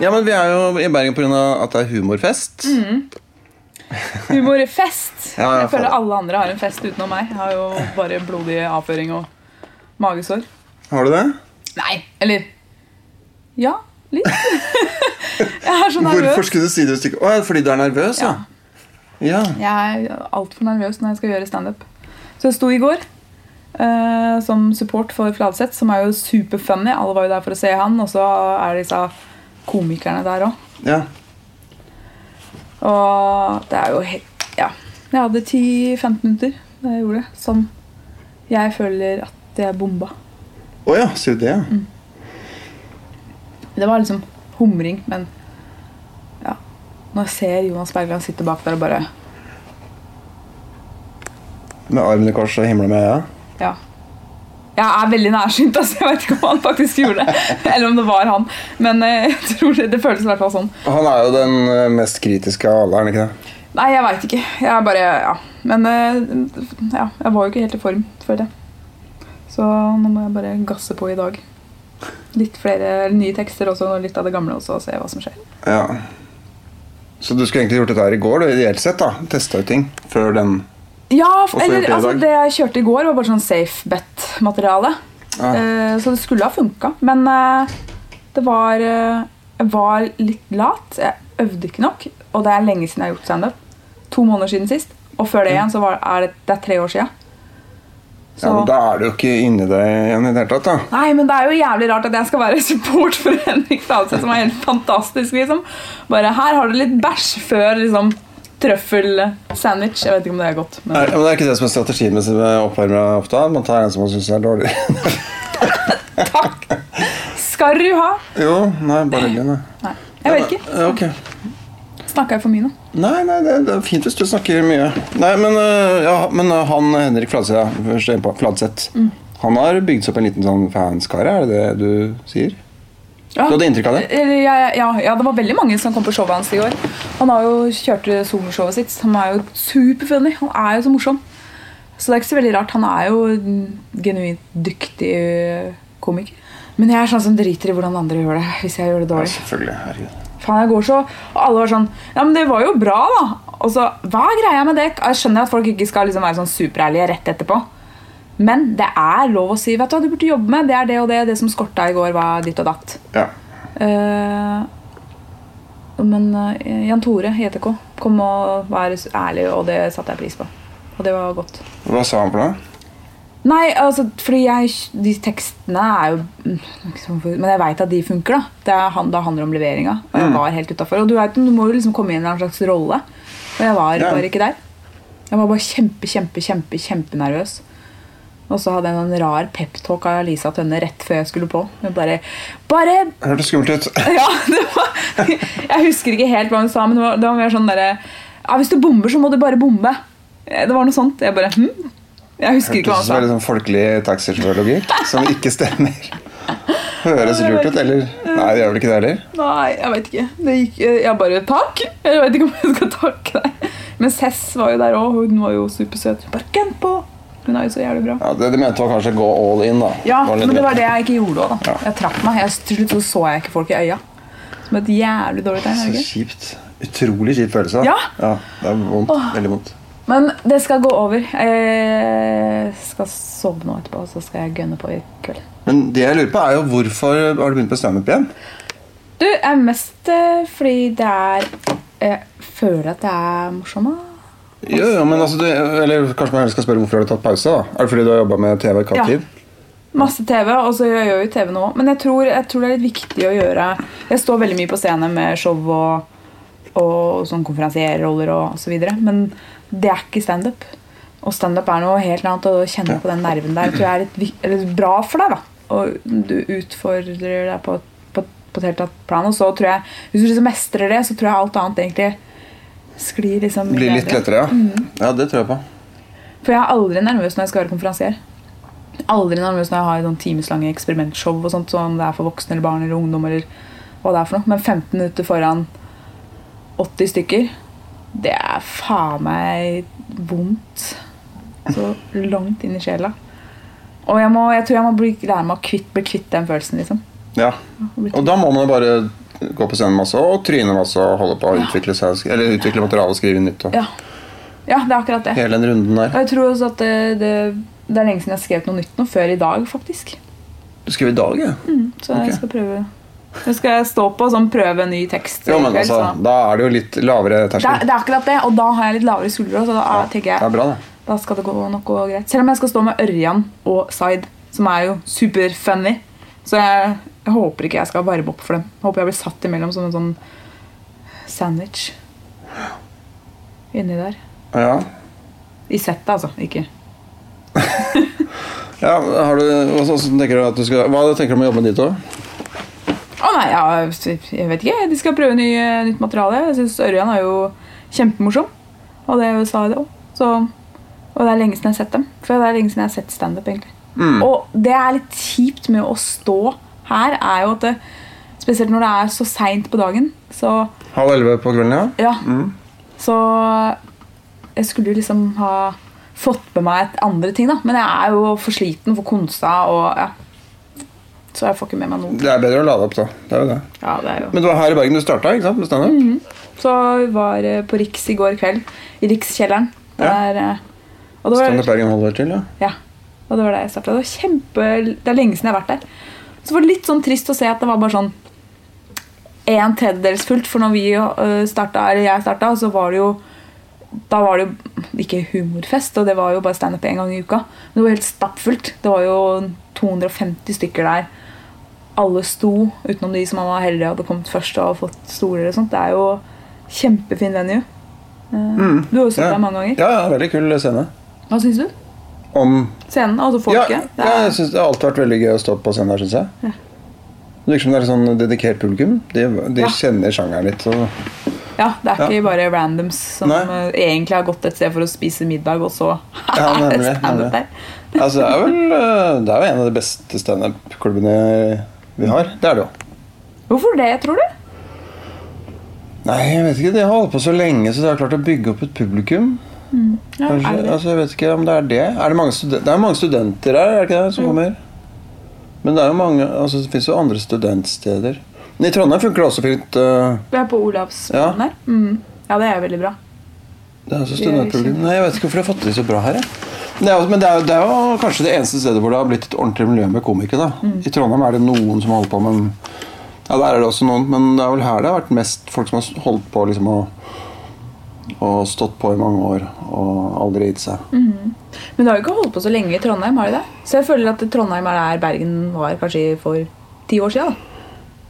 Ja, men Vi er jo i Bergen pga. at det er humorfest. Humorfest! Ja, ja, jeg føler faen. alle andre har en fest utenom meg. Jeg har jo bare blodig avføring og magesår. Har du det? Nei, eller Ja, litt. jeg er så nervøs. Hvorfor skulle du si det? Å, fordi du er nervøs, ja. ja. Jeg er altfor nervøs når jeg skal gjøre standup. Så jeg sto i går uh, som support for Fladseth, som er jo superfunny. Alle var jo der for å se han, og så er disse komikerne der òg. ja. Og det er jo helt Ja. Jeg hadde 10-15 minutter da jeg gjorde det, som jeg føler at jeg bomba. Å ja, sier du det? ja? Mm. Det var liksom humring, men ja. Når jeg ser Jonas Bergland sitte bak der og bare Med kors og himla med øya? Ja. Jeg er veldig nærsynt, altså. Jeg vet ikke om han faktisk gjorde det. Eller om det var han. Men eh, jeg tror det, det føles i hvert fall sånn. Han er jo den eh, mest kritiske av alle, er han ikke det? Nei, jeg veit ikke. Jeg bare Ja. Men eh, ja, jeg var jo ikke helt i form, føler jeg. Så nå må jeg bare gasse på i dag. Litt flere nye tekster også, og litt av det gamle også, og se hva som skjer. Ja. Så du skulle egentlig gjort dette her i går, ideelt sett? da Testa ut ting før den Ja, eller altså, det jeg kjørte i går, var bare sånn safe bet-materiale. Ja. Uh, så det skulle ha funka. Men uh, det var uh, Jeg var litt lat. Jeg øvde ikke nok. Og det er lenge siden jeg har gjort standup. To måneder siden sist. Og før det igjen så var, er det, det er tre år sia. Ja, men Da er du jo ikke inni det igjen i det hele tatt. da Nei, men det er jo jævlig rart at jeg skal være support for Henrik Fladseth, som er helt fantastisk, liksom. Bare her har du litt bæsj før liksom trøffelsandwich. Jeg vet ikke om det er godt. Men... Nei, men Det er ikke det som er strategien med oppvarmere ofte. Man tar en som man syns er dårlig. Takk! Skal du ha? jo, nei, bare hyggelig. jeg vet ikke. Ja, okay. Snakka jeg for mye nå? Nei, nei, det, det er fint hvis du snakker mye. Nei, Men, øh, ja, men øh, han Henrik Fladseth, ja, Fladseth Mm. Han har bygd seg opp en liten sånn fanskare, er det det du sier? Ja. Du hadde inntrykk av det? Ja, ja, ja, det var veldig mange som kom på showet hans i år. Han har jo kjørt soloshowet sitt. Han er jo superfunny. Han er jo så morsom. Så det er ikke så veldig rart. Han er jo en genuint dyktig øh, komiker. Men jeg er sånn som driter i hvordan andre gjør det. Hvis jeg gjør det Ja, selvfølgelig. Herregud. Faen, jeg går så Og alle var sånn Ja, men det var jo bra, da. Og så Hva er greia med det? Jeg skjønner at folk ikke skal liksom være sånn superærlige rett etterpå. Men det er lov å si Vet du hva du burde jobbe med? Det er det og det. Det som skorta i går, var ditt og datt. Ja. Uh, men eh, Jan Tore i ETK kom og var ærlig, og det satte jeg pris på. Og det var godt. Hva sa han for noe? Nei, altså, fordi jeg, de tekstene er jo mm, liksom Men jeg veit at de funker, da. Det, er, det handler om leveringa. Og jeg var helt utafor. Og du, vet, du må jo liksom komme inn i en slags rolle. Og jeg var bare ikke der. Jeg var bare kjempe, kjempe, kjempe, kjempenervøs. Og så hadde jeg en rar peptalk av Lisa Tønne rett før jeg skulle på. Hun bare Bare Hørtes skummelt ut. ja, det var, Jeg husker ikke helt hva hun sa, men det var, det var mer sånn derre ja, Hvis du bomber, så må du bare bombe. Det var noe sånt. Jeg bare hm? Jeg husker ikke hva Hørtes han sa. veldig sånn folkelig taxisjåførlogikk som ikke stemmer. Høres lurt ut, eller? Nei, det gjør vel ikke det heller? Nei, jeg vet ikke. Det gikk, jeg bare Takk! Jeg vet ikke om jeg skal takke deg. Men Cess var jo der òg. Hun var jo supersøt. Bare gønn på! Hun er jo så jævlig bra. Ja, det du mente var kanskje gå all in, da. Ja, men det var det jeg ikke gjorde òg, da. Ja. Jeg trakk meg. Jeg, til slutt så, så jeg ikke folk i øya. Som et jævlig dårlig tegn. Så kjipt. Utrolig kjip følelse. Ja. Ja. Det er vondt. Veldig vondt. Men det skal gå over. Jeg skal sove nå etterpå, og så skal jeg gønne på i kveld. Men det jeg lurer på, er jo hvorfor har du begynt på standup igjen? Du, jeg er mest eh, fordi det er Jeg føler at det er morsomt. Jo, jo, men altså, du, eller Kanskje man heller skal spørre hvorfor har du tatt pause? da? Er det fordi du har jobba med TV i kort Ja. Masse TV, og så gjør jeg jo TV nå. Men jeg tror, jeg tror det er litt viktig å gjøre Jeg står veldig mye på scene med show og, og sånn konferansierroller og så videre. Men det er ikke standup. Og standup er noe helt annet. Å kjenne på den nerven der tror jeg er litt, bra for deg. da Og du utfordrer deg på, på, på et helt annet plan. Og så tror jeg hvis du liksom mestrer det, så tror jeg alt annet egentlig sklir liksom Blir litt lettere, ja? Mm. Ja, det tror jeg på. For jeg er aldri nervøs når jeg skal være konferansier. Aldri nervøs når jeg har sånn timeslange eksperimentshow og sånt, sånn det er for voksne eller barn eller ungdom. eller hva det er for noe. Men 15 minutter foran 80 stykker, det er faen meg vondt. Så langt inn i sjela. Og jeg, må, jeg tror jeg må bli, lære meg å kvitt, bli kvitt den følelsen. liksom. Ja. Og da må man jo bare gå på scenen masse og tryne masse og holde på å utvikle, seg, eller utvikle materiale og skrive nytt. Og Ja. ja, det er akkurat det. Hele den runden der. Og jeg tror også at det, det, det er lenge siden jeg har skrevet noe nytt nå, før i dag, faktisk. Du skrev i dag, ja? Så okay. jeg skal prøve nå skal stå på og sånn, prøve en ny tekst. Jo, men kveld, altså, så- Da er det jo litt lavere det, er, terskel. det er akkurat det, og da har jeg litt lavere skuldre. Så da Ja, tenker Det er jeg bra, det. da skal det gå, nok gå greit. Selv om jeg skal stå med Ørjan og Zaid, som er jo superfunny. Så jeg, jeg håper ikke jeg skal varme opp for dem. Jeg håper jeg blir satt imellom som en sånn sandwich inni der. Ja. I settet, altså. Ikke ja har du, tenker du at du skal, hva tenker du om å jobbe med de to? Å nei, ja, jeg vet ikke. De skal prøve ny, nytt materiale. Jeg syns Ørjan er jo kjempemorsom. Og det sa jeg det òg. Og det er lenge siden jeg har sett dem. For det er lenge siden jeg har sett standup. egentlig. Mm. Og det er litt kjipt med å stå her, er jo at det, spesielt når det er så seint på dagen, så Halv elleve på kvelden, ja? ja. Så jeg skulle jo liksom ha fått med meg et andre ting, da. Men jeg er jo for sliten, for konsa og ja. Så jeg får ikke med meg noe. Det er bedre å lade opp, da. Det er jo det. Ja, det er jo Men det var her i Bergen du starta? Med standup? Så vi var eh, på Riks i går kveld. I Rikskjelleren. Ja. Der, eh, og Standup Bergen holder til, ja. ja, og det var der jeg starta. Det kjempe Det er lenge siden jeg har vært der. Så var det litt sånn trist å se at det var bare sånn en tredjedels fullt. For når vi eh, starta, eller jeg starta, så var det jo Da var det jo ikke humorfest, og det var jo bare standup én gang i uka. Men det var helt stappfullt. Det var jo 250 stykker der. Alle sto, utenom de som var heldige hadde kommet først og fått stoler. og sånt. Det er jo kjempefin venue. Mm. Du har jo sett Ja. deg mange ganger. Ja, ja, veldig kul scene. Hva syns du? Om Scenen, altså Ja, folket? Ja, ja jeg synes det har alltid vært veldig gøy å stå på scenen der, syns jeg. Ja. Det virker som det er et sånn dedikert publikum. De, de Ja. kjenner sjangeren litt. Og, Ja, det er Ja. ikke bare randoms som Nei. eh, egentlig har gått et sted for å spise middag, og så Ja, standup der. altså, det er vel eh, det er jo en av de beste standup-klubbene vi har. Det er det jo. Hvorfor det, tror du? Nei, jeg vet ikke. De har holdt på så lenge, så de har klart å bygge opp et publikum. Ja, Kanskje, det det? altså, jeg vet ikke om det er det. Er det, mange det er mange studenter her, er det ikke det, som Jo. kommer? Men det er jo mange, altså, det fins jo andre studentsteder. Men i Trondheim funker det også fint. Uh... Vi er på Olavsplassen Ja. der. Mm. Ja, det er veldig bra. Det er også er. Nei, jeg vet ikke hvorfor de har fått det så bra her. jeg. Det er, men det er, det er jo kanskje det eneste stedet hvor det har blitt et ordentlig miljø med komikere. Mm. I Trondheim er det noen som holder på, men Ja, der er det også noen, men det er vel her det har vært mest folk som har holdt på liksom og, og stått på i mange år og aldri gitt seg. Men du har jo ikke holdt på så lenge i Trondheim, har du det? Så jeg føler at Trondheim er der Bergen var kanskje for ti år siden. da.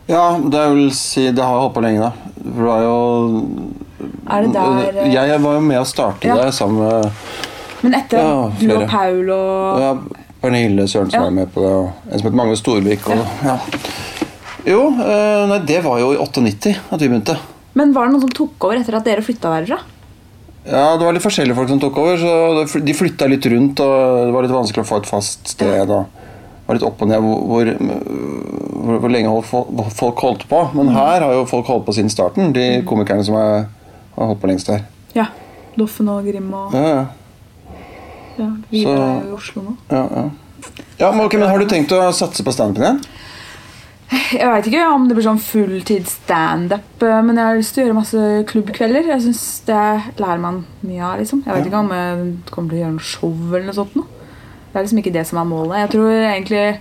Ja, det vil si det har jeg holdt på lenge, da. For det var jo Er det der eh, Jeg var jo med å starte Ja. det sammen med Men etter Ja, du og Paul og Ja, Pernille Sørensen Ja. var med på det, og en som het Magne Storvik. Og, ja. Jo, eh, nei, det var jo i 98 at vi begynte. Men var det noen som tok over etter at dere flytta derfra? Ja, Det var litt forskjellige folk som tok over, så de flytta litt rundt. og Det var litt vanskelig å få et fast sted. det var litt opp og ned hvor, hvor, hvor, lenge holdt folk, holdt på. Men her har jo folk holdt på siden starten, de komikerne som er, har holdt på lengst her. Ja. Doffen og Grim og Ja, ja. ja, Vi Så- er jo i Oslo nå. ja, ja. ja men, okay, men Har du tenkt å satse på standupen igjen? Jeg veit ikke om det blir sånn fulltid standup, eh, men jeg har lyst til å gjøre masse klubbkvelder. Jeg synes Det lærer man mye av. liksom Jeg vet Ja. ikke om jeg kommer til å gjøre noe show eller noe sånt. Nå. Det er liksom ikke det som er målet. Jeg tror egentlig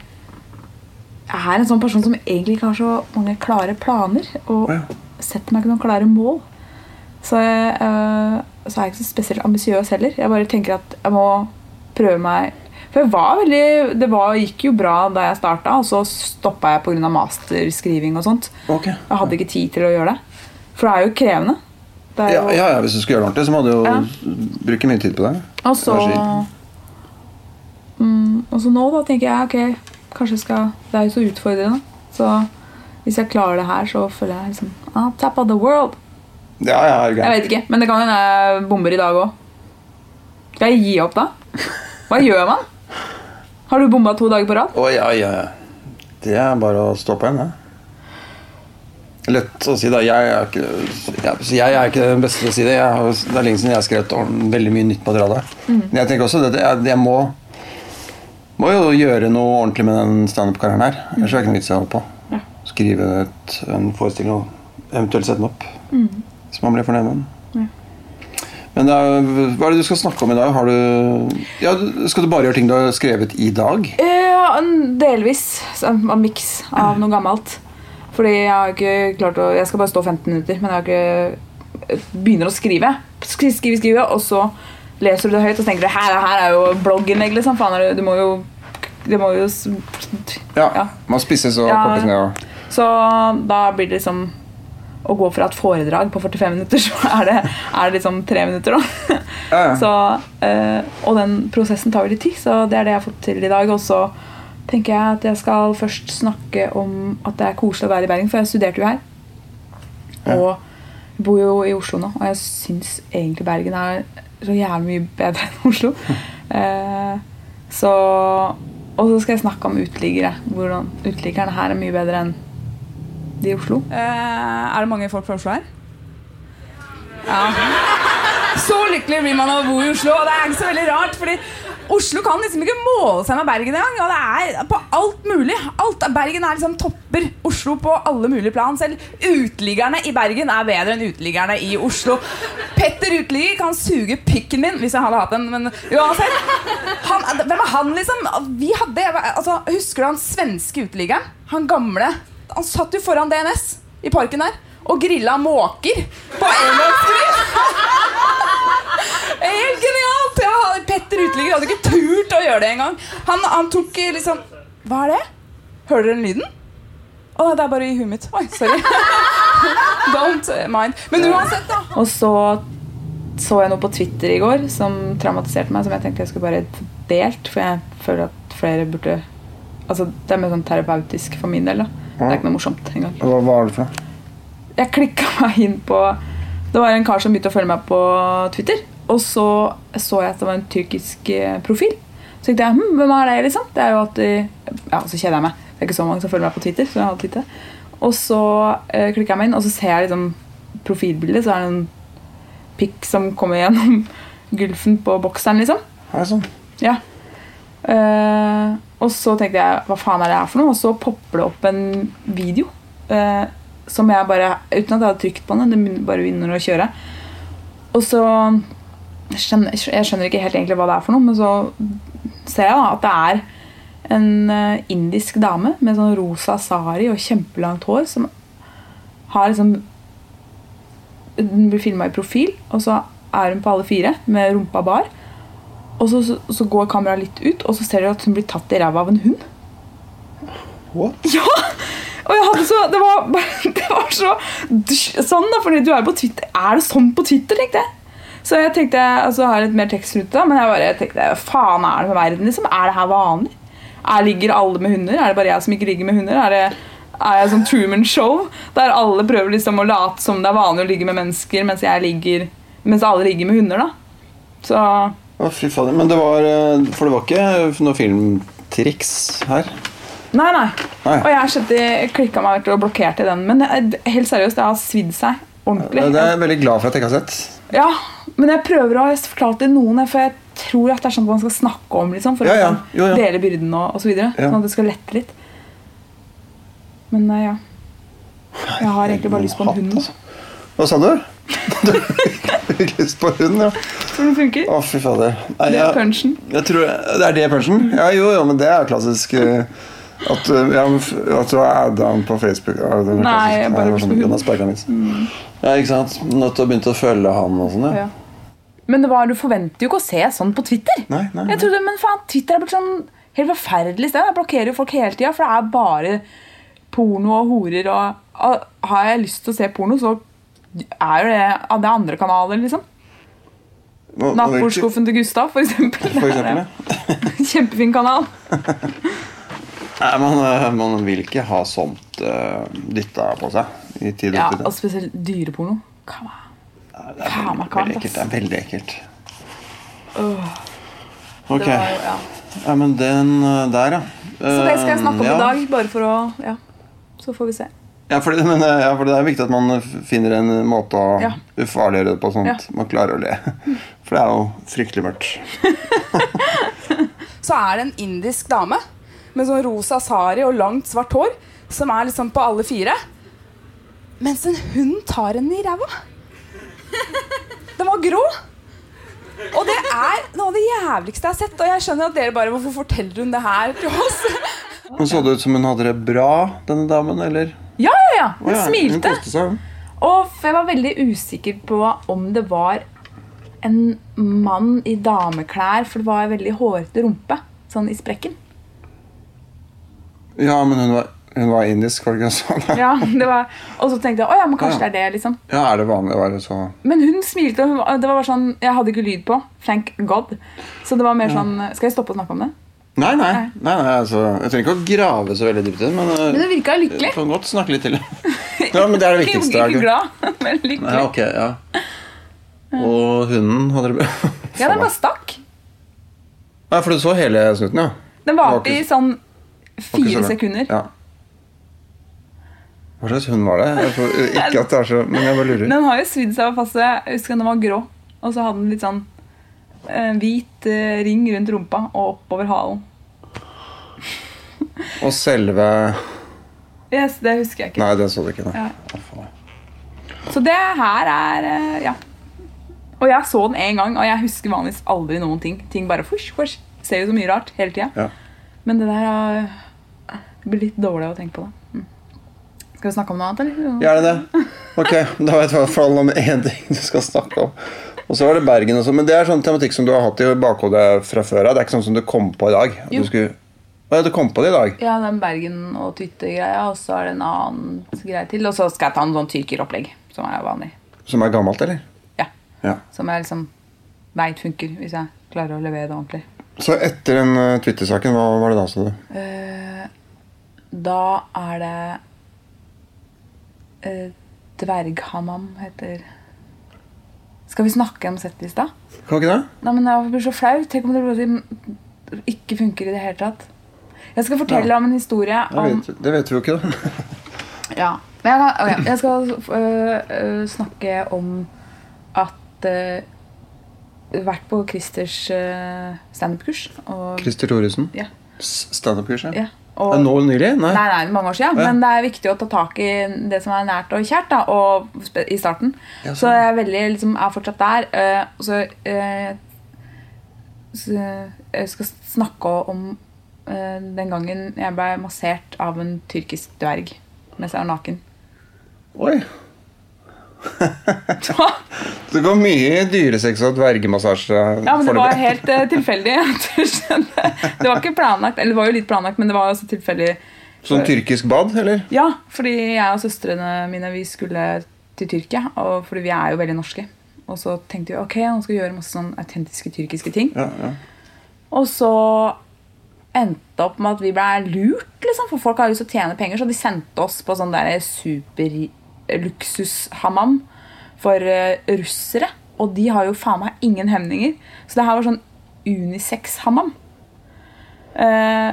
jeg er en sånn person som egentlig ikke har så mange klare planer. Og Ja. setter meg ikke noen klare mål. Så, jeg, øh, så er jeg ikke så spesielt ambisiøs heller. Jeg bare tenker at jeg må prøve meg For var veldig, det var, gikk jo bra da jeg starta, og så stoppa jeg pga. masterskriving og sånt. Okay. Jeg hadde ikke tid til å gjøre det. For det er jo krevende. Er Ja, jo, ja, ja, Hvis du skulle gjøre det ordentlig, så må du jo Ja. bruke mye tid på det. Og så mm, Og så nå da tenker jeg ok, kanskje skal Det er jo så utfordrende. Så hvis jeg klarer det her, så føler jeg liksom ah, Tap of the world. Ja, ja, okay. Jeg vet ikke, men det kan hende jeg bomber i dag òg. Skal jeg gi opp da? Hva gjør man? Har du bomma to dager på rad? Å, ja, ja, ja. Det er bare å stå på igjen, det. Lett å si, da. Jeg er ikke, jeg, jeg er ikke den beste til å si det. Har, det er lenge siden jeg har skrevet veldig mye nytt materiale. Men jeg tenker også at jeg, jeg må, må jo gjøre noe ordentlig med den standup-karrieren her. Ellers er det ikke noe vits i å holde på. skrive et, en forestilling og eventuelt sette den opp. Hvis man blir fornøyd med den. Men er, hva er det du skal snakke om i dag? Har du, ja, skal du bare gjøre ting du har skrevet i dag? Ja, delvis. En en miks av noe gammelt. Fordi jeg har ikke klart å Jeg skal bare stå 15 minutter, men jeg har ikke Begynner å skrive. Skrive, skrive, og så leser du det høyt og så tenker du her, her er jo blogginnlegg, liksom. Faen, du må jo Det må jo Ja, Ja. Man spisses og Ja. kortes ned. Og. Så da blir det liksom Å gå fra et foredrag på 45 minutter, så er det, er det liksom tre minutter, da. Ja, ja. Så, øh, og den prosessen tar veldig tid, så det er det jeg har fått til i dag. Og så tenker jeg at jeg skal først snakke om at det er koselig å være i Bergen, for jeg studerte jo her. Ja. Og bor jo i Oslo nå, og jeg syns egentlig Bergen er så jævlig mye bedre enn Oslo. Uh, så Og så skal jeg snakke om uteliggere. Hvordan uteliggerne her er mye bedre enn i Oslo. Eh, er det mange folk fra Oslo her? Ja. Så lykkelig blir man av å bo i Oslo, og det er ikke så veldig rart. fordi Oslo kan liksom ikke måle seg med Bergen engang. Og det er på alt mulig. Alt, Bergen er liksom topper Oslo på alle mulige plan. Selv uteliggerne i Bergen er bedre enn uteliggerne i Oslo. Petter uteligger kan suge pikken min hvis jeg hadde hatt den, men uansett. Han, hvem er han, liksom? Hadde, altså, Husker du han svenske uteliggeren? Han gamle. Han satt jo foran DNS i parken der og grilla måker på engangsgrill. Helt genialt! Ja, Petter Uteligger hadde ikke turt å gjøre det engang. Han, han tok eh, liksom Hva er det? Hører dere den lyden? Å, det er bare i huet mitt. Oi, sorry. Don't mind. Men uansett, da. Og så så jeg noe på Twitter i går som traumatiserte meg, som jeg tenkte jeg skulle bare delt, for jeg føler at flere burde Altså, Det er mer sånn terapeutisk for min del. da Det er ikke noe morsomt engang. Hva, var det for? Jeg klikka meg inn på Det var en kar som begynte å følge meg på Twitter. Og så så jeg at det var en tyrkisk eh, profil. Så tenkte jeg hm, hvem er det, liksom? Det er jo alltid Ja, så kjeder jeg meg. Det er ikke så mange som følger meg på Twitter. Så jeg har Twitter. Og så eh, klikker jeg meg inn, og så ser jeg liksom profilbildet. Så er det en pikk som kommer gjennom gulfen på bokseren, liksom. Er det sånn? Ja. Eh, og så tenkte jeg hva faen er det her for noe? Og så popper det opp en video eh, som jeg bare Uten at jeg hadde trykt på den, den bare begynner å kjøre. Og så jeg skjønner, jeg skjønner ikke helt egentlig hva det er for noe, men så ser jeg da at det er en eh, indisk dame med sånn rosa sari og kjempelangt hår som har liksom Hun blir filma i profil, og så er hun på alle fire med rumpa bar. Og så, så, så går kameraet litt ut, og så ser du at hun blir tatt i ræva av en hund. What? Ja! Og jeg hadde så Det var, det var så sånn, da, fordi du er på Twitter. Er det sånn på Twitter, tenkte jeg. Så jeg tenkte, altså har jeg litt mer tekst rundt det, men jeg bare tenkte faen er det med verden? liksom? Er det her vanlig? Er, ligger alle med hunder? Er det bare jeg som ikke ligger med hunder? Er det er jeg sånn Truman Show der alle prøver liksom å late som det er vanlig å ligge med mennesker, mens jeg ligger Mens alle ligger med hunder, da. Så Å, fy fader. Men det var eh, For det var ikke noe filmtriks her? Nei, nei. Nei. Og jeg har sett de klikka meg og blokkerte den. Men det- helt seriøst, det har svidd seg ordentlig. Det er jeg veldig glad for at jeg ikke har sett. Ja, men jeg prøver å forklare til noen, for jeg tror at det er sånn man skal snakke om liksom, for Ja, ja. å Jo, ja. dele byrden og, og så videre. Sånn at det skal lette litt. Men eh, ja. Jeg har egentlig bare lyst på en hund. altså. Hva sa du? Lyst på hund, ja. Tror den funker? Å, fy fader. Nei, Det er jeg- punchen. Jeg tror, det er det punchen? Ja, jo, jo, men det er klassisk eh, at, eh, ja, at du har adda han på Facebook. Nei, klassisk. jeg bare sånn, den har sparket litt. Ja, ikke sant? Nødt til du begynne å følge han og sånn, ja. Ja. Men det var, du forventer jo ikke å se sånn på Twitter. Nei, nei, Jeg trodde, men faen, Twitter er blitt sånn helt forferdelig sted. Jeg blokkerer jo folk hele tida, for det er bare porno og horer. Og, og har jeg lyst til å se porno, så er jo det, det er andre kanaler, liksom. Nattbordskuffen til Gustav, for eksempel. For eksempel, ja. Kjempefin kanal. Nei, man, eh, man vil ikke ha sånt uh, dytta på seg i tid og Ja, og spesielt dyreporno. Come on. Nei, det er veldig, veldig ekkelt. Det er veldig ekkelt. Ok. Var ja. Ja, men den eh, der, ja. Så det skal jeg snakke om i dag, bare for å Ja, så får vi se. Ja, fordi, men, eh, ja, for det er viktig at man finner en måte å Ja. ufarliggjøre det på, sånn at man klarer å le. For det er jo fryktelig mørkt. så er det en indisk dame med sånn rosa sari og langt svart hår som er liksom på alle fire. Mens en hund tar henne i ræva. Den var grå. Og det er noe av det jævligste jeg har sett. Og jeg skjønner at dere bare Hvorfor forteller hun det her til oss? Hun så det ut som hun hadde det bra, denne damen, eller? Ja, ja, ja. Hun ja, smilte. hun. Og jeg var veldig usikker på om det var en mann i dameklær, for det var en veldig hårete rumpe. Sånn i sprekken. Ja, men hun var, hun var indisk, var det ikke sånn? Ja, det var, Og så tenkte jeg å ja, men kanskje Ja. det er det. liksom Ja, er det vanlig å være så Men hun smilte. og det var bare sånn, Jeg hadde ikke lyd på. Thank God. Så det var mer sånn Skal jeg stoppe å snakke om det? Nei, nei. nei, nei altså, jeg trenger ikke å grave så veldig dypt i det, men uh, Men det virka lykkelig. kan godt snakke litt til. Ja, men det er det viktigste. ikke ikke? glad, men lykkelig. Nei, ok, ja. Og hunden hadde det bra. Ja, den bare stakk. Ja, for du så hele snutten, ja? Den var varte i sånn fire så sekunder. Ja. Hva slags hund var det? Jeg tror ikke at det er så Men jeg bare lurer. Den har jo svidd seg fast. Jeg husker den var grå. Og så hadde den litt sånn eh, hvit eh, ring rundt rumpa og oppover halen. Og selve Yes, det husker jeg ikke. Nei, det så du ikke. Nei. Ja. Så det her er eh, Ja. Og jeg så den én gang, og jeg husker vanligvis aldri noen ting. Ting bare fush, fush. Ser jo så mye rart hele tida. Ja. Men det der er Det blir litt dårlig å tenke på det. Mm. Skal vi snakke om noe annet, eller? Gjerne det. Ok, da vet jeg i hvert fall om én ting du skal snakke om. Og så var det Bergen også, men det er sånn tematikk som du har hatt i bakhodet fra før av. Det er ikke sånn som du kom på i dag. At Jo. Du, skulle... Å, ja, du kom på det i dag? Ja, den Bergen- og Twitter-greia, og så er det en annen greie til. Og så skal jeg ta en sånn tyrkeropplegg, som er vanlig. Som er gammelt, eller? Ja. Ja. Som jeg liksom veit funker, hvis jeg klarer å levere det ordentlig. Så etter den uh, Twitter-saken, hva var det da, sa du? Uh, da er det uh, Dverghamam heter Skal vi snakke om settlista? Kan ikke det? Nei, men Jeg blir så flau. Tenk om det ikke funker i det hele tatt. Jeg skal fortelle Ja. om en historie om vet, det vet vi jo ikke, da. Ja. Men jeg, kan, ok, jeg skal øh, øh, snakke om at øh, Vært på Christers øh, standup-kurs. Christer Thoresen. Ja. Standup-kurs, ja. ja. Og, nå nylig? Nei. nei, nei, mange år siden. Ja. Men det er viktig å ta tak i det som er nært og kjært. Da, og i starten. Ja, Så sånn. jeg er, veldig, liksom, er fortsatt der. Uh, så, uh, så jeg skal snakke om uh, den gangen jeg ble massert av en tyrkisk dverg mens jeg var naken. Oi. Det går mye dyresex og dvergemassasje. Ja, men det var helt uh, tilfeldig. Det var ikke planlagt, eller det var jo litt planlagt, men det var også tilfeldig. Sånn tyrkisk bad, eller? Ja, fordi jeg og søstrene mine vi skulle til Tyrkia, og fordi vi er jo veldig norske. Og så tenkte vi ok, nå skal vi gjøre masse sånn autentiske tyrkiske ting. Ja, ja. Og så endte opp med at vi ble lurt, liksom, for folk har lyst til å tjene penger, så de sendte oss på sånn der super luksushammam for eh, russere. Og de har jo faen meg ingen hemninger. Så det her var sånn unisex-hammam. Eh,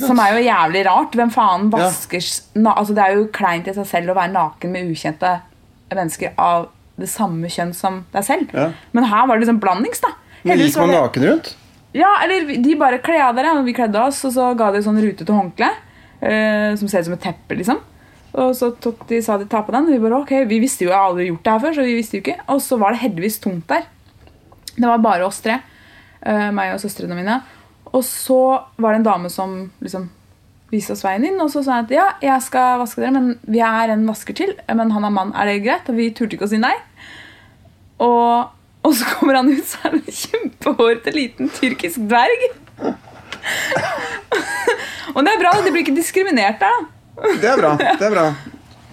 som er jo jævlig rart. Hvem faen vasker ja. altså Det er jo kleint i seg selv å være naken med ukjente mennesker av det samme kjønn som deg selv. Ja. Men her var det liksom blandings, da. Men gikk man naken rundt? ja, eller de bare kledde av dere, vi kledde oss, og så ga de sånn rutete håndkle. Eh, som ser ut som et teppe, liksom. Og så tok de, sa de ta på den, og vi bare ok, vi visste jo, jeg har aldri gjort det her før, så vi visste jo ikke. Og så var det heldigvis tomt der. Det var bare oss tre. eh, meg og søstrene mine. Og så var det en dame som liksom viste oss veien inn, og så sa han at ja, jeg skal vaske dere, men vi er en vasker til, men han er mann, er det greit? Og vi turte ikke å si nei. Og, og så kommer han ut, så er det en kjempehårete liten tyrkisk dverg. og det er bra, de blir ikke diskriminert der, da. Det er bra. det er bra.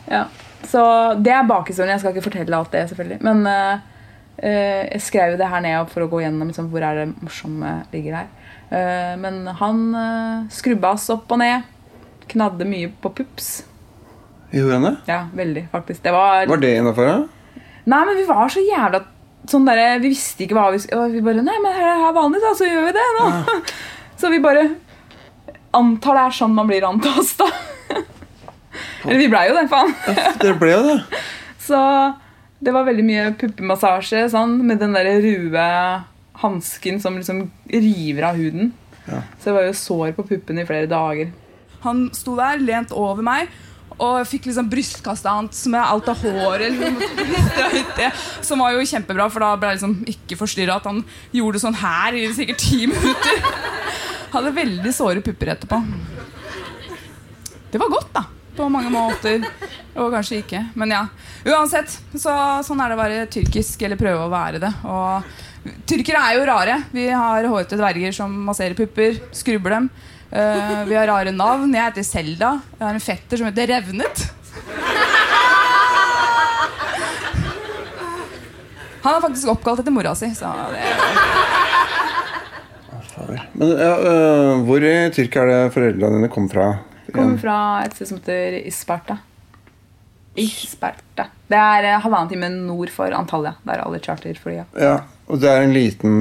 Ja. Så det er bakhistorien. Jeg skal ikke fortelle alt det, selvfølgelig. Men eh, jeg skrev jo det her ned for å gå gjennom liksom, hvor er det morsomme ligger her. Uh, men han uh, skrubba oss opp og ned. Knadde mye på pups. Gjorde han det? Ja, veldig, faktisk. Det var Var det innafor? da? Nei, men vi var så jævla sånn der, Vi visste ikke hva vi skulle Vi bare Nei, men her er vanlig, da, så gjør vi det nå. Så vi bare antar det er sånn man blir antast, da. Eller vi blei jo det, faen. Det ble jo det. Så det var veldig mye puppemassasje sånn, med den der røde hansken som liksom river av huden. Ja. Så det var jo sår på puppene i flere dager. Han sto der, lent over meg, og fikk liksom brystkastet hans med alt av håret. Liksom, det, som var jo kjempebra, for da ble jeg liksom ikke forstyrra at han gjorde sånn her i sikkert ti minutter. Hadde veldig såre pupper etterpå. Det var godt, da. På mange måter. Og kanskje ikke. Men ja. Uansett, så, sånn er det å være tyrkisk, eller prøve å være det. Og tyrkere er jo rare. Vi har hårete dverger som masserer pupper, skrubber dem. Uh, vi har rare navn. Jeg heter Selda. Jeg har en fetter som heter Revnet. Han er faktisk oppkalt etter mora si. Så det Men ja, uh, hvor i Tyrkia er det foreldrene dine kom fra? Kommer fra et sted som heter Isparta. Isparta. Det er eh, halvannen time nord for Antalya. Der alle charterflya. Ja, og det er en liten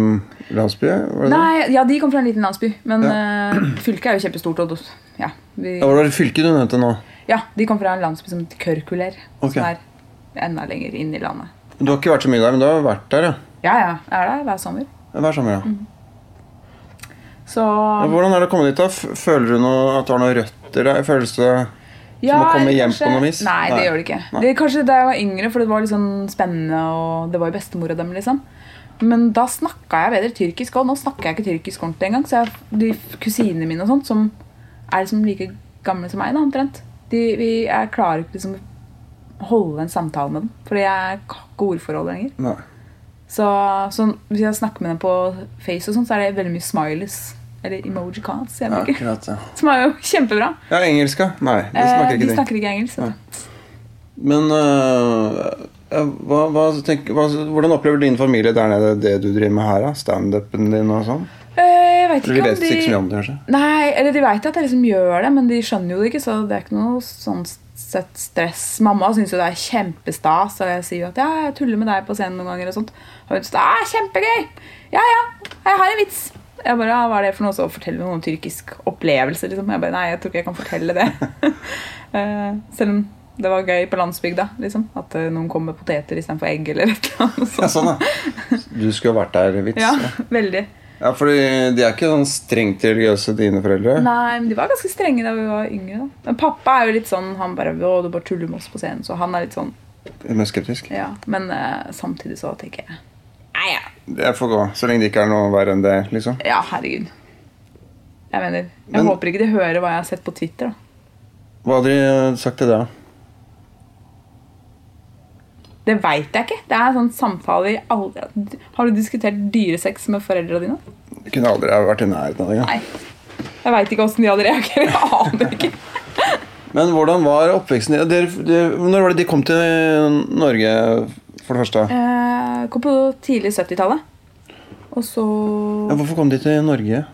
landsby? Var det det? Nei, ja, de kom fra en liten landsby, men eh, fylket er jo kjempestort. Og, ja, vi, Ja, Var det fylket du nevnte nå? ja, de kom fra en landsby som heter Kørkuler, Okay. som er enda lenger inn i landet. Du har ikke vært så mye der, men du har vært der, ja? Ja, ja, jeg er der hver sommer. Hver sommer, ja. Mm. Så Ja, Hvordan er det å komme dit? da? Føler du noe, at du har noen røtter deg Føles det Ja, å komme hjem kanskje- på noe vis? Nei, det Nei. gjør det ikke. Det, kanskje da jeg var yngre, for det var litt sånn spennende, og det var jo bestemora dem, liksom. Men da snakka jeg bedre tyrkisk òg. Nå snakker jeg ikke tyrkisk ordentlig engang. Så jeg, de kusinene mine og sånt, som er liksom like gamle som meg, da, omtrent, de, vi, jeg klarer ikke liksom holde en samtale med dem. Fordi jeg har ikke ordforhold lenger. Nei. Så, så hvis jeg snakker med dem på Face, og sånt, så er det veldig mye smileys. Eller emoji cards. Jeg bruker. akkurat, ja. Som er jo kjempebra. ja, engelsk, ja? Nei, de Eh, snakker ikke de snakker ikke engelsk. Nei. Men uh, hva, hva, tenk, hva, hvordan opplever din familie der nede det du driver med her? Standupen din og sånn? Eh, Jeg vet Eller ikke de vet ikke så mye om det, kanskje? Nei, eller de vet at jeg liksom gjør det, men de skjønner jo det ikke, så det er ikke noe sånn sett stress. Mamma syns jo det er kjempestas, og jeg sier jo at ja, jeg tuller med deg på scenen noen ganger. Og sånt. Og hun sier ah, kjempegøy! Ja, ja, jeg har en vits. Jeg bare, ja, Hva er det for noe? Så forteller noen tyrkisk opplevelse. Liksom. Jeg bare, Nei, jeg tror ikke jeg kan fortelle det. Eh, Selv om det var gøy på landsbygda. Liksom. At eh, noen kom med poteter istedenfor egg. eller et eller annet Ja, sånn, ja. Du skulle vært der, vits. Ja, veldig. Ja, fordi de er ikke sånn strengt religiøse, dine foreldre? Nei, men de var ganske strenge da vi var yngre. da. Men pappa er jo litt sånn Han bare å, du bare tuller med oss på scenen. Så han er litt sånn Mer skeptisk? Ja. Men uh, samtidig så tenker jeg Nei, ja. Det får gå, så lenge det ikke er noe verre enn det, liksom. ja, herregud. Jeg mener Jeg Men- håper ikke de hører hva jeg har sett på Twitter. da Hva hadde de sagt til det? Det veit jeg ikke. Det er sånn samtale i alle Har du diskutert dyresex med foreldra dine? Jeg kunne aldri ha vært i nærheten av det. engang. Jeg veit ikke åssen de hadde reagert. Jeg aner ikke. Men hvordan var oppveksten din? Når var det de kom til Norge, for det første? Eh, kom på tidlig 70-tallet. Og så Ja, hvorfor kom de til Norge?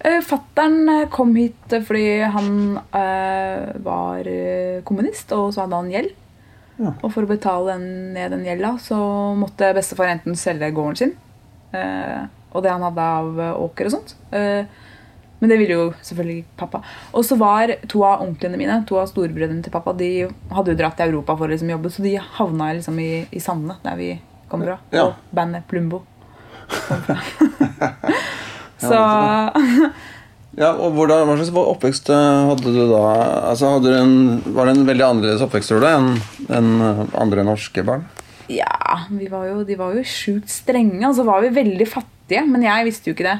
Eh, Fattern eh, kom hit fordi han eh, var eh, kommunist, og så hadde han gjeld. Ja. Og for å betale den, ned den gjelda, så måtte bestefar enten selge gården sin eh, og det han hadde av åker og sånt. Eh, men det ville jo selvfølgelig pappa. Og så var to av onklene mine, to av storebrødrene til pappa, de hadde jo dratt til Europa for å liksom jobbe, så de havna liksom i, i Sande, der vi kom fra. Ja. Og bandet Plumbo kom fra. så Ja, og hvordan, Hva slags oppvekst eh, hadde du da? Altså, hadde du en, var det en veldig annerledes oppvekst tror du, enn enn, eh, andre norske barn? Ja, vi var jo, de var jo sjukt strenge. Og så var vi veldig fattige, men jeg visste jo ikke det.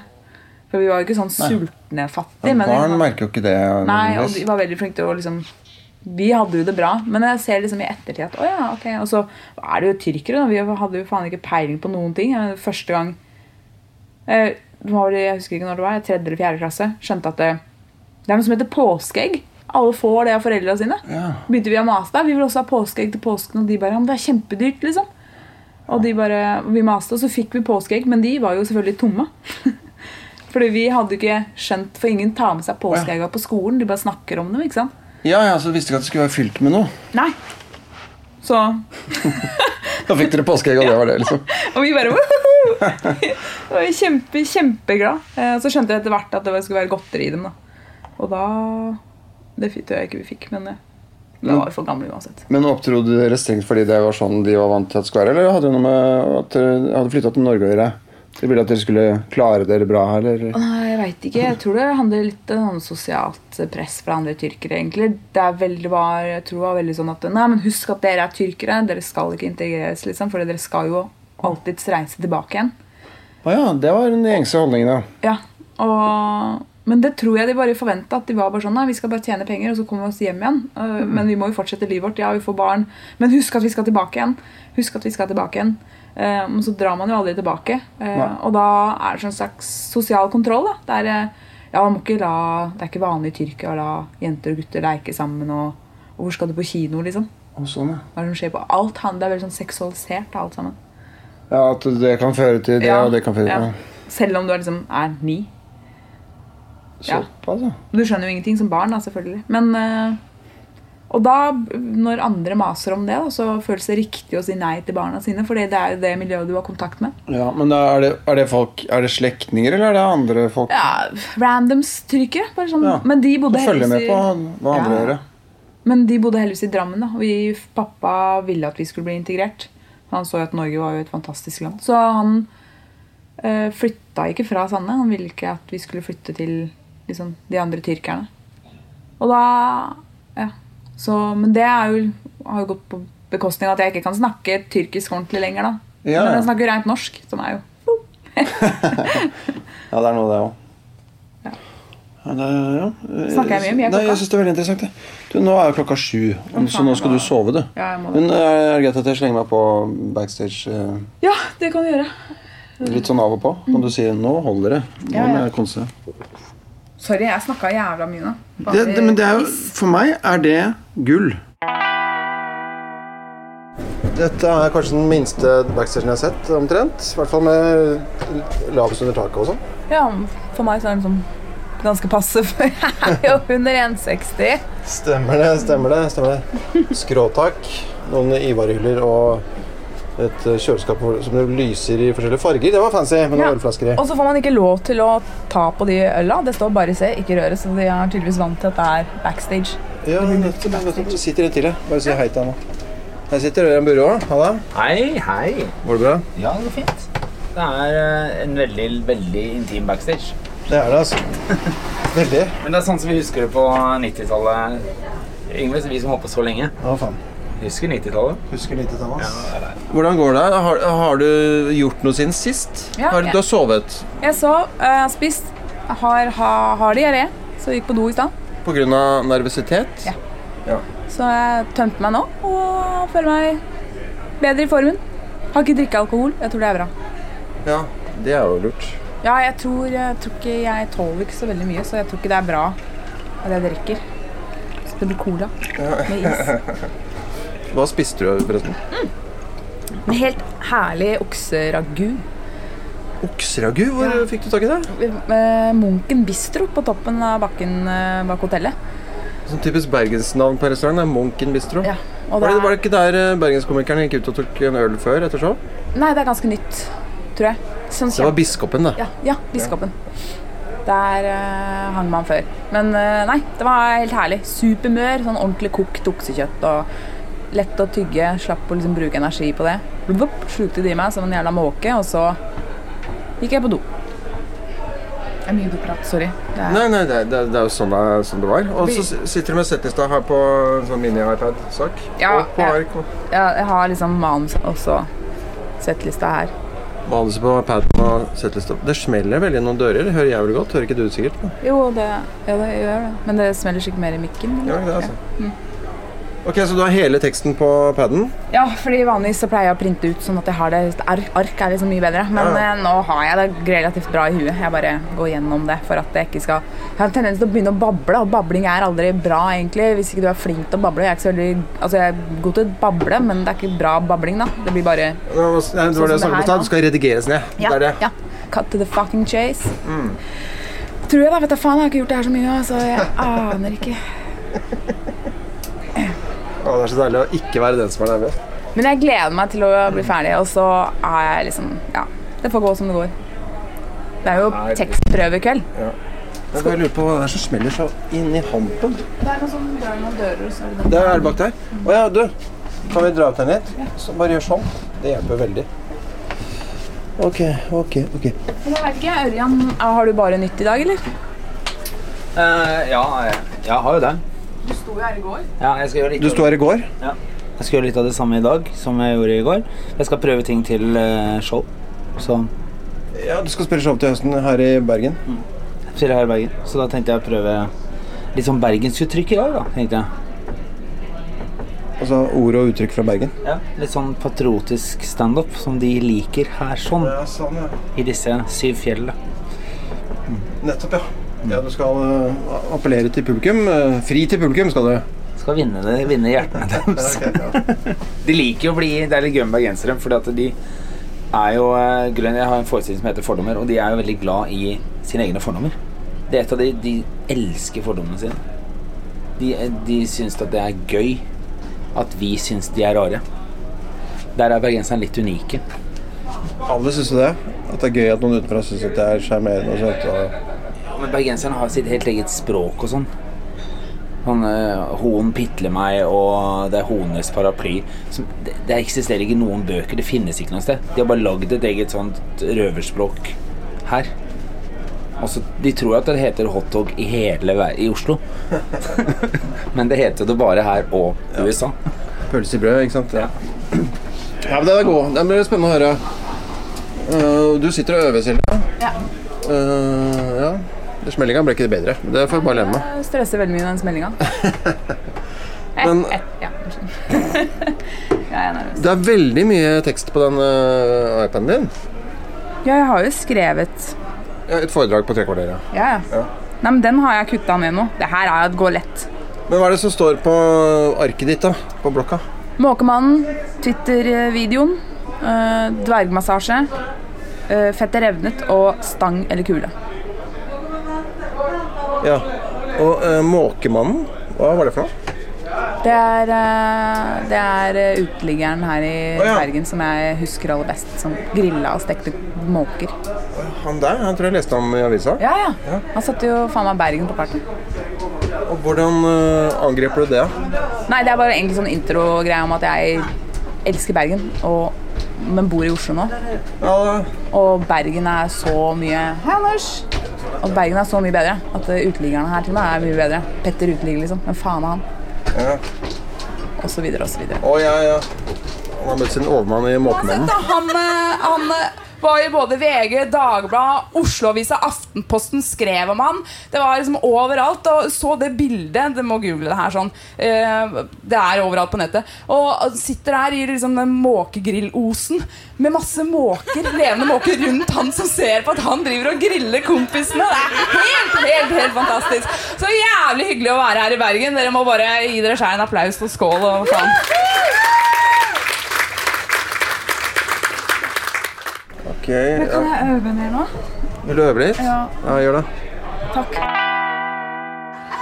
For vi var jo ikke sånn sultne fattige. men barn var- merker jo ikke det. Nei, og de var veldig flinke til å liksom Vi hadde jo det bra, men jeg ser liksom i ettertid at å ja, ok. Og så er det jo tyrkere, da. Vi hadde jo faen ikke peiling på noen ting. Første gang eh, var det, Jeg husker ikke når det var, tredje eller fjerde klasse. Skjønte at det, det er noe som heter påskeegg. Alle får det av foreldra sine. Ja. Begynte vi å mase der. Vi vil også ha påskeegg til påsken, og de bare ja, det er kjempedyrt, liksom. Og de bare, vi maste, og så fikk vi påskeegg, men de var jo selvfølgelig tomme. Fordi vi hadde jo ikke skjønt, for ingen tar med seg påskeegga på skolen. De bare snakker om dem, ikke sant? ja, ja, så visste ikke at det skulle være fylt med noe. Nei. Så, Da fikk dere påskeegg, og det var det, liksom. og vi bare var kjempe, kjempeglad. Eh, Så skjønte jeg etter hvert at det skulle være godteri i dem. da. Og da Det tror jeg ikke vi fikk, men eh, vi var for gamle uansett. Men opptrodde dere strengt fordi det var sånn de var vant til at det skulle være, eller hadde det noe med at dere hadde flytta til Norge å gjøre? De ville at dere skulle klare dere bra, eller? Nei, jeg veit ikke. Jeg tror det handler litt om sånn sosialt press fra andre tyrkere. egentlig. Det er veldig var, jeg tror det var veldig sånn at Nei, men husk at dere er tyrkere. Dere skal ikke integreres, liksom. For dere skal jo alltids reise tilbake igjen. Å ja, det var den gjengse holdningen, ja. Ja, og, Men det tror jeg de bare forventa. At de var bare sånn Nei, vi skal bare tjene penger, og så kommer vi oss hjem igjen. Uh, Men vi må jo fortsette livet vårt. Ja, vi får barn. Men husk at vi skal tilbake igjen. Husk at vi skal tilbake igjen. Uh, Men så drar man jo aldri tilbake. Uh, Og da er det sånn slags sosial kontroll. da Det er, uh, ja, la, det er ikke vanlig i Tyrkia å la jenter og gutter leke sammen. Og, og hvor skal du på kino, liksom? Sånn, ja. Det alt? han- Det er veldig sånn seksualisert, alt sammen. ja. At det kan føre til det, Ja, og det kan føre til ja. Selv om du er, liksom, er ni. Såpass, ja. Du skjønner jo ingenting som barn, da, selvfølgelig. Men, eh, og da, når andre maser om det, da, så føles det riktig å si nei til barna sine. For det er jo det miljøet du har kontakt med. ja men er det, er det folk Er det slektninger, eller er det andre folk Ja, Randoms trykkere. Bare sånn. Ja. Men de bodde heldigvis med på hva andre Ja. gjør? Men de bodde heldigvis i Drammen. da Og vi, Pappa ville at vi skulle bli integrert. Han så jo at Norge var jo et fantastisk land. Så han øh, flytta ikke fra Sande. Han ville ikke at vi skulle flytte til liksom, de andre tyrkerne. Og da Ja. Så, men det jo, har jo gått på bekostning av at jeg ikke kan snakke tyrkisk ordentlig lenger. da Ja, Men jeg snakker rent norsk, som er jo Ja, det er noe, det òg. Ja. Ja, ja. Snakker jeg mye? Mye Nei, jeg synes det er veldig interessant. Du, nå er jo klokka sju, så nå skal du sove, du. Men eh, er det greit at jeg slenger meg på backstage eh, Ja, det kan du gjøre. litt sånn av og på? Kan du si 'nå holder det'? Nå Ja, må jeg konse. Sorry, jeg snakka jævla mye nå. Det, det, men det er for meg er det gull. Dette er kanskje den minste backstagen jeg har sett, omtrent. I hvert fall med lavest under taket og sånn. Ja, for meg så er den liksom ganske passe, for jeg er jo under 1,60. Stemmer det, stemmer det. stemmer det. Skråtak, noen Ivar-hyller og et eh, kjøleskap som lyser i forskjellige farger. Det var fancy, med noen Ja. ølflasker i. Og så får man ikke lov til å ta på de øla. Det står bare 'se, ikke røre', så de er tydeligvis vant til at det er backstage. Ja, nettopp. nettopp. Sitter en til jeg. Bare si hei til han nå. Her sitter Ørjan Burå. Halla. Hei, hei. Går det bra? Ja, det går fint. Det er eh, en veldig, veldig intim backstage. Det er det, altså. Veldig. Men det er sånn som vi husker det på 90-tallet. Yngve, vi som holdt på så lenge. Å, faen. Husker 90-tallet? Husker 90-tallet. Ja, er. Hvordan går det? Har, har du gjort noe siden sist? Ja, har, du har sovet Jeg sov, uh, har spist, har, har, har diaré, så jeg gikk på do i stad. pga. nervøsitet? Ja. Så jeg tømte meg nå og føler meg bedre i formen. Har ikke drikket alkohol. Jeg tror det er bra. Ja, det er jo lurt. Ja, jeg tror, jeg tror ikke Jeg tåler ikke så veldig mye, så jeg tror ikke det er bra at jeg drikker. Så det blir cola med is. Hva spiste du, forresten? En helt herlig okseragu. Okseragu? Hvor Ja. fikk du tak i det? Eh, Munken bistro på toppen av bakken eh, bak hotellet. Sånn typisk bergensnavn på restaurant. Det er Munken Bistro. Ja, og Var det, det var det ikke der bergenskomikerne bergenskomikeren gikk ut og tok en øl før etter show? nei, det er ganske nytt, tror jeg. Sånn Det var biskopen, det. Ja, ja biskopen. Der uh, hang man før. Men uh, nei, det var helt herlig. Supermør. Sånn ordentlig kokt oksekjøtt. og Lett å tygge. Slapp å liksom bruke energi på det. Blup, slukte de meg som en jævla måke, og så gikk jeg på do. Det er mye doprat. Sorry. Det er, Nei, nei, det, det, det er jo sånn det, sånn det var. Og så sitter du med settlista her på sånn mini-iPad-sak. Ja, og på ja. ark. ja, jeg har liksom manus og så settlista her. Manuset på iPaden og settlista. Det smeller veldig i noen dører. Det hører jævlig godt. Hører ikke du sikkert? Men. Jo, det, ja, det gjør det. Men det smeller sikkert mer i mikken. Ja, eller? det er altså. Ok, Så du har hele teksten på paden? Ja, fordi vanligvis så pleier jeg å printe ut sånn at jeg har det ark, er liksom mye bedre. Men Ja. eh, nå har jeg det relativt bra i huet. Jeg bare går gjennom det for at jeg ikke skal Jeg har en tendens til å begynne å bable, og babling er aldri bra, egentlig. Hvis ikke du er flink til å bable. Jeg er ikke så veldig Altså, jeg er god til å bable, men det er ikke bra babling, da. Det blir bare Det var det Sånn jeg snakket om i stad. nå. Skal redigeres ned. Ja, Det er det. ja. Cut to the fucking chase. Tror jeg, da. Vet du faen, jeg har ikke gjort det her så mye, så jeg aner ikke. Å, det er så deilig å ikke være den som er nervøs. Men jeg gleder meg til å bli ferdig, og så er jeg liksom Ja, det får gå som det går. Det er jo tekstprøve i kveld. Ja. Jeg bare lurer på hva det er som smeller så inn i hampen. Det er noe som drar noen dører, og så er det Det er det bak der. Å ja, du. Kan vi dra ut den litt? Så bare gjør sånn. Det hjelper veldig. Ok, ok, ok. Men jeg vet ikke, Ørjan, har du bare nytt i dag, eller? Uh, ja, jeg, jeg har jo det. Du sto jo her i går. Ja, jeg skal gjøre litt Du sto her i går. Ja. Jeg skal gjøre litt av det samme i dag som jeg gjorde i går. Jeg skal prøve ting til eh, show. Så Ja, Du skal spille show til høsten her i Bergen. jeg spiller her i Bergen. Så da tenkte jeg å prøve litt sånn bergensuttrykk i dag, da. tenkte jeg. Altså ord og uttrykk fra Bergen. Ja, Litt sånn patriotisk standup som de liker her sånn. sånn, ja. I disse syv fjellene. Nettopp, ja. Ja, Du skal eh, appellere til publikum. eh, fri til publikum skal du. Skal vinne, det, vinne hjertene deres. De liker jo å bli Det er litt gøy med bergensere, fordi at de er jo eh, Jeg har en forestilling som heter Fordommer, og de er jo veldig glad i sine egne fordommer. Det er et av de De elsker fordommene sine. De, de syns at det er gøy at vi syns de er rare. Der er bergenserne litt unike. Alle syns jo det. At det er gøy at noen utenfra syns at det er sjarmerende og søtt. Men bergenserne har sitt helt eget språk og sånn. Sånn uh, Hoen pitler meg, og det er hoenes paraply. Som, det, det eksisterer ikke noen bøker. Det finnes ikke noe sted. De har bare lagd et eget sånt røverspråk her. Altså, de tror at det heter hotdog i hele ver- i Oslo. Men det heter det bare her og USA. Pølse i brød, ikke sant? Ja. ja, men Den er god. Den blir spennende å høre. Uh, du sitter og øver, Silje. Ja. Uh, ja. Smellinga ble ikke det bedre. Det får jeg bare leve med. Jeg stresser veldig mye den smellinga. Men- ja, jeg er nervøs. Det er veldig mye tekst på den uh, iPaden din. Ja, jeg har jo skrevet Ja, Et foredrag på tre kvarter. Ja. Ja, ja. Ja. Nei, men den har jeg kutta ned nå. Det her er jo et gå lett. Men hva er det som står på arket ditt, da? På blokka? Måkemannen, Twitter-videoen, øh, dvergmassasje, øh, fettet revnet og stang eller kule. Ja. Og uh, Måkemannen, hva var det for noe? Det er, øh, det er øh, uteliggeren her i oh, ja. Bergen som jeg husker aller best. Som grilla og stekte måker. Han der, han tror jeg leste om i avisa. Ja, ja. Han satte jo faen meg Bergen på kartet. Og hvordan angriper du det? Nei, det er bare egentlig sånn intro-greie om at jeg elsker Bergen, og, men bor i Oslo nå. Ja, Og Bergen er så mye Hei, Anders! At Bergen er så mye bedre. At uteliggerne her til og med er mye bedre. Petter uteligger, liksom. Men faen er han? ja. Og så videre og så videre. Å, ja, ja. Han har møtt sin overmann i Måkemannen. Han, han var i både VG, Dagbladet, Oslo-avisa, Aftenposten skrev om han. Det var liksom overalt. Og så det bildet Du må google det her sånn. Eh, Det er overalt på nettet. Og sitter der i liksom den måkegrillosen med masse måker, levende måker rundt han som ser på at han driver og griller kompisene. Det er helt, helt, helt fantastisk. Så jævlig hyggelig å være her i Bergen. Dere må bare gi dere sjæl en applaus og skål og faen. Ok, Kan ja. jeg øve mer nå? Vil du øve litt? Ja. ja gjør det. Takk.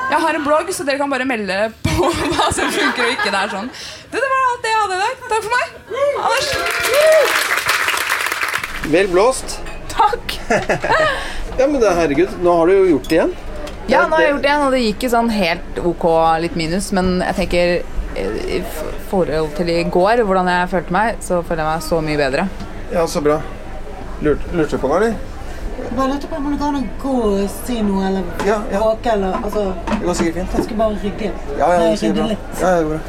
Jeg har en blogg, så dere kan bare melde på hva som funker og ikke. Det er sånn. Det, var alt det jeg hadde i dag. Takk for meg. Anders. Vel blåst. Takk. Ja, men det, herregud, nå har du jo gjort det igjen. Ja, nå har jeg gjort det igjen, og det gikk jo sånn helt ok, litt minus. Men jeg tenker eh, i forhold til i går, hvordan jeg følte meg, så føler jeg meg så mye bedre. Ja, så bra. Lurte lurte du på noe, eller? Bare lurte på om det går an å gå og si noe eller Ja, ja. bråke eller altså, Det går sikkert fint. Jeg skulle bare rygge. Ja, ja, det rydde bra. litt. Ja, ja, det går bra.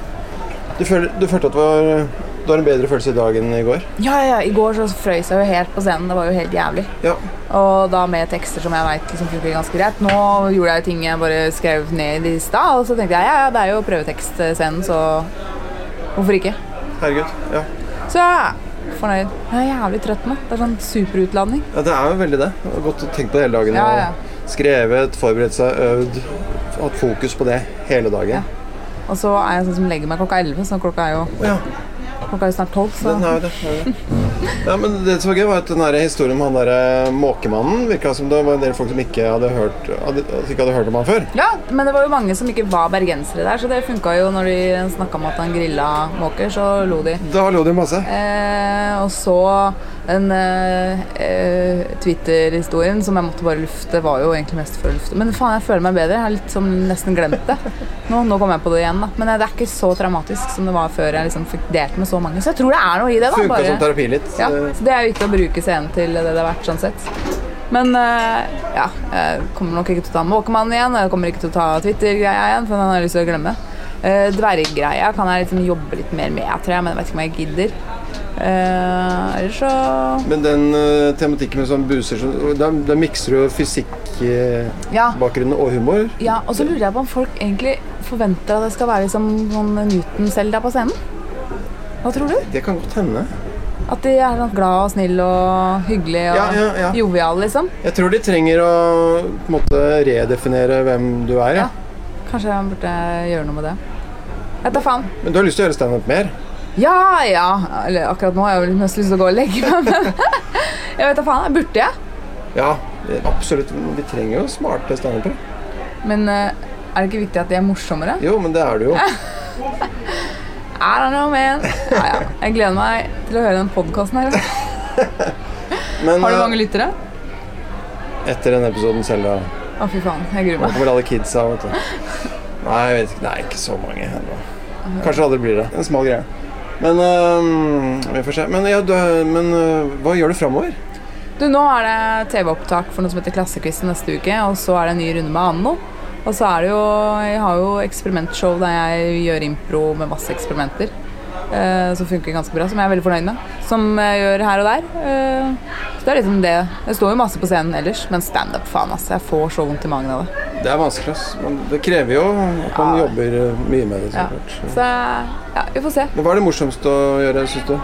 Du, føler, du følte at det var, du har en bedre følelse i dag enn i går? Ja, ja, I går så frøys jeg jo helt på scenen. Det var jo helt jævlig. Ja. Og da med tekster som jeg vet liksom funker ganske greit. Nå gjorde jeg ting jeg bare skrev ned i stad, og så tenkte jeg ja, ja, det er jo prøvetekstscenen, så hvorfor ikke? Herregud. Ja. Så fornøyd. Jeg er jævlig trøtt nå. Det er sånn superutladning. ja, det er jo veldig det. Jeg har Gått og tenkt på det hele dagen. Ja, og ja. Skrevet, forberedt seg, øvd. Hatt fokus på det hele dagen. Ja. Og så er jeg sånn som legger meg klokka 11, så klokka er jo, ja, klokka er jo snart 12. Så den er jo det. er det. Ja, men det som var gøy, var at den der historien om han derre måkemannen virka som det var en del folk som ikke hadde hørt, hadde, altså ikke hadde hørt om han før. Ja, men det var jo mange som ikke var bergensere der, så det funka jo når de snakka om at han grilla måker, så lo de. Da lo de masse. Eh, og så Den eh, eh, Twitter-historien som jeg måtte bare lufte, var jo egentlig mest for å lufte. Men faen, jeg føler meg bedre. Jeg har litt som nesten glemt det. Nå, nå kommer jeg på det igjen, da. Men eh, det er ikke så traumatisk som det var før jeg liksom fikk delt med så mange. Så jeg tror det er noe i det. da Funka som terapi litt. ja, Eh, så Det er viktig å bruke scenen til det det har vært sånn sett. Men eh, ja, jeg kommer nok ikke til å ta Måkemannen igjen. Jeg kommer ikke til å ta Twitter-greia igjen, for den har jeg lyst til å glemme. Uh, Dverggreia kan jeg liksom jobbe litt mer med, tror jeg, men jeg vet ikke om jeg gidder. Ellers så Men den uh, tematikken med sånn buser som Da, da mikser du jo fysikkbakgrunnen ja, og humor. ja, og så lurer jeg på om folk egentlig forventer at det skal være liksom sånn Newton-Selda på scenen. Hva tror du? Det kan godt hende. At de er sånn glad og snill og hyggelig og Ja, ja, ja. jovial, liksom? Jeg tror de trenger å på en måte redefinere hvem du er. Ja. Kanskje jeg burde gjøre noe med det. Vet tar faen. Men du har lyst til å gjøre standup mer? Ja, ja. Eller akkurat nå har jeg vel mest lyst til å gå og legge meg, men jeg vet da faen. Jeg burde jeg. Ja, absolutt. Vi trenger jo smarte standupere. Men eh, er det ikke viktig at de er morsommere? Jo, men det er du jo. I don't know, man. Ja, ja. Jeg gleder meg til å høre den podkasten her. Men Har du eh, mange lyttere? etter denne episoden selv, da Å, fy faen. Jeg gruer Nå meg. kommer alle kidsa, vet du. Nei, jeg vet ikke. Det er ikke så mange ennå. Kanskje aldri blir det. En smal greie. Men øhm, vi får se. Men, ja, du, men øh, hva gjør du framover? Du, Nå er det TV-opptak for noe som heter Klassequizen neste uke, og så er det en ny runde med Anno. Og så er det jo Jeg har jo eksperimentshow der jeg gjør impro med masse eksperimenter. Uh, som funker ganske bra, som jeg er veldig fornøyd med. Som jeg gjør her og der. Uh, så det er liksom det. Jeg står jo masse på scenen ellers, men standup, faen ass. Jeg får så vondt i magen av det. Det er vanskelig, ass. Men det krever jo at man Ja. jobber øh, mye med det. så Ja. Så ja, vi får se. Hva er det morsomste å gjøre, syns du?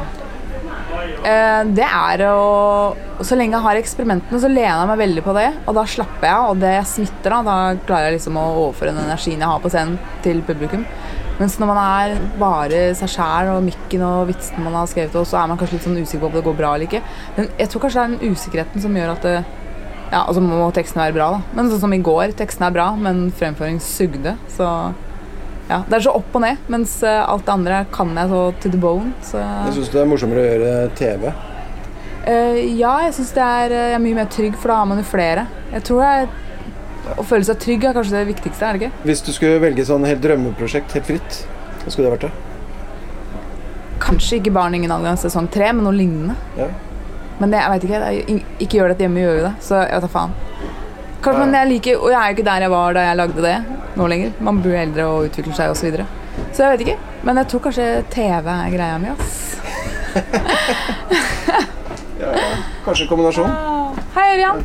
Eh, det er å Så lenge jeg har eksperimentene, så lener jeg meg veldig på det. Og da slapper jeg, og det smitter. Da Da klarer jeg liksom å overføre den energien jeg har på scenen, til publikum. Mens når man er bare seg sjæl og mikken og vitsene man har skrevet, og så er man kanskje litt sånn usikker på om det går bra eller ikke. Men jeg tror kanskje det er den usikkerheten som gjør at det Ja, og altså må teksten være bra, da. Men sånn som i går, teksten er bra, men fremføring sugde. Så ja, det er så opp og ned, mens eh, alt det andre kan jeg så to the bone. Så Jeg syns det er morsommere å gjøre TV. Uh, ja, jeg syns det er, eh, jeg er mye mer trygg, for da har man jo flere. Jeg tror det er, Å føle seg trygg er kanskje det viktigste, er det ikke? Hvis du skulle velge sånn helt drømmeprosjekt helt fritt, hva skulle det vært? da? Kanskje ikke Barn ingen adgang sesong tre, men noe lignende. Ja. Men det, jeg veit ikke. Det er, ikke gjør dette hjemme, gjør jo det. Så jeg vet da faen. Kanskje, men jeg liker, og jeg er jo ikke der jeg var da jeg lagde det nå lenger. Man blir eldre og utvikler seg osv. Så, videre. så jeg vet ikke. Men jeg tror kanskje TV er greia mi, ass. Kanskje en kombinasjon? Hei, Ørjan.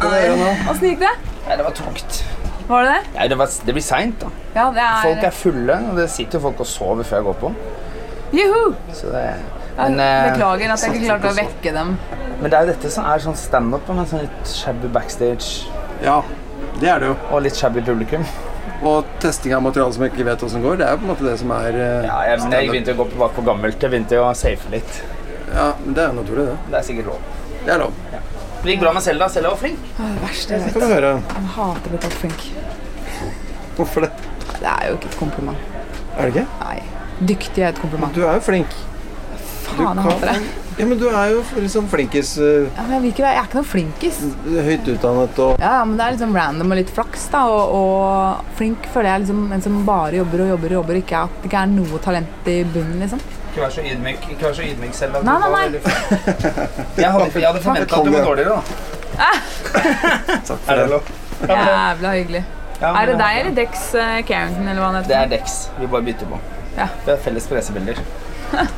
Åssen gikk det? Nei, det var tungt. Var det det? Nei, det, var, det blir seint, da. Ja, det er Folk er fulle, og det sitter jo folk og sover før jeg går på. Juhu! Så det, Ja, men, eh, Beklager at jeg ikke klarte å vekke dem. men det er jo dette som er sånn standup, med sånn litt shabby backstage Ja, det er det jo. og litt shabby publikum. Og testing av materiale som jeg ikke vet åssen går, det er jo på en måte det som er øh, Ja, jeg, jeg begynte å gå tilbake på gammelt. Jeg begynte å safe litt. Ja, men det er jo naturlig, det. Det er sikkert lov. Det er lov. Det gikk bra med Selda. Selda var flink. Det verste jeg vet. Jeg hater å bli kalt flink. Hvorfor det? Det er jo ikke et kompliment. Er det ikke? Nei. Dyktig er et kompliment. Du er jo flink. Faen, jeg hater det. Ja, men du er jo sånn flinkis. øh, Ja, men jeg, ikke jeg er ikke noen flinkis. høyt utdannet og Ja, ja, men Det er liksom random og litt flaks. da Og, og flink føler jeg liksom en som bare jobber og jobber og jobber. Ikke at det ikke er noe talent i bunnen. liksom Ikke vær så ydmyk, ikke vær så ydmyk selv. Nei, nei, nei. Jeg hadde, jeg hadde forventa at du var dårligere, da. Takk for det det. Jævla hyggelig. Ja, Er det deg eller Dex uh, Carrington, eller hva han Det heter? er Dex. Vi bare bytter på. Ja. Det er felles pressebilder.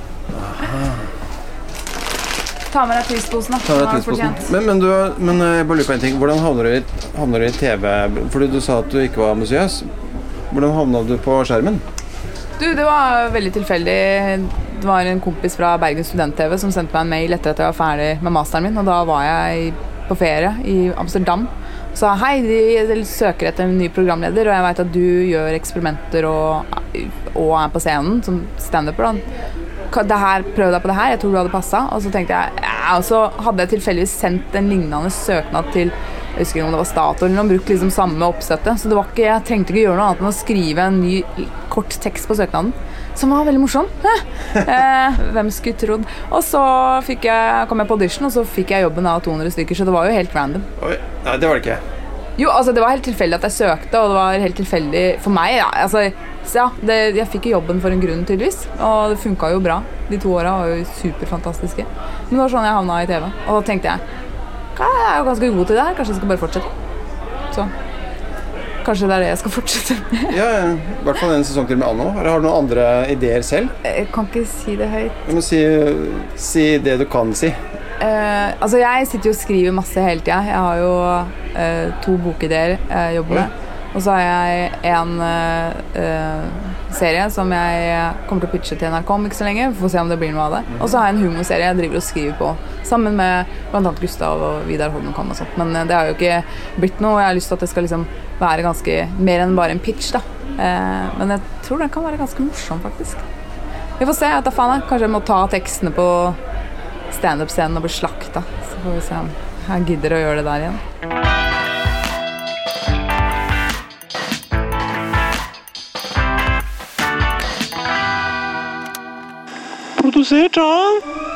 Ta med deg prisposen, da. Har du fortjent. Men, men, du, men øh, jeg bare lurer på en ting. Hvordan havner du i, havner du i TV? Fordi du sa at du ikke var ambisiøs. Hvordan havna du på skjermen? Du, det var veldig tilfeldig. Det var en kompis fra Bergen Student-TV som sendte meg en mail etter at jeg var ferdig med masteren min, og da var jeg på ferie i Amsterdam. Og sa hei, de søker etter en ny programleder, og jeg veit at du gjør eksperimenter og, og er på scenen som standuper. Det her, prøv deg på det her, jeg tror du hadde passa. Og så tenkte jeg ja, og så hadde jeg tilfeldigvis sendt en lignende søknad til Jeg husker ikke om det var Statoil eller noe, brukte liksom samme oppsettet. Så det var ikke, jeg trengte ikke gjøre noe annet enn å skrive en ny kort tekst på søknaden. Som var veldig morsom. eh, hvem skulle trodd. Og så fikk jeg, kom jeg på audition, og så fikk jeg jobben av 200 stykker. Så det var jo helt random. Oi, nei, det var det ikke. Jo, altså Det var helt tilfeldig at jeg søkte, og det var helt tilfeldig for meg. Ja, altså, så ja, det, Jeg fikk jo jobben for en grunn, tydeligvis. Og det funka jo bra. De to åra var jo superfantastiske. Men det var sånn jeg havna i TV. Og da tenkte jeg jeg er jo ganske god til det her, kanskje jeg skal bare fortsette. Så kanskje det er det jeg skal fortsette med. Ja, I hvert fall en sesong til med Anna. Eller har du noen andre ideer selv? Jeg kan ikke si det høyt. Du må si, si det du kan si. Eh, altså Jeg sitter jo og skriver masse hele tida. Jeg har jo eh, to bokideer jeg jobber med. Og så har jeg en eh, eh, serie som jeg kommer til å pitche til NRK om ikke så lenge. Vi får se om det blir noe av det. Og så har jeg en humorserie jeg driver og skriver på sammen med bl.a. Gustav og Vidar Holmenkollen og sånt. Men eh, det har jo ikke blitt noe. Jeg har lyst til at det skal liksom være ganske mer enn bare en pitch. da. Men jeg tror den kan være ganske morsom, faktisk. Vi får se. jeg da faen jeg. Kanskje jeg må ta tekstene på standup-scenen og bli slakta. Så får vi se om jeg gidder å gjøre det der igjen. Produsert av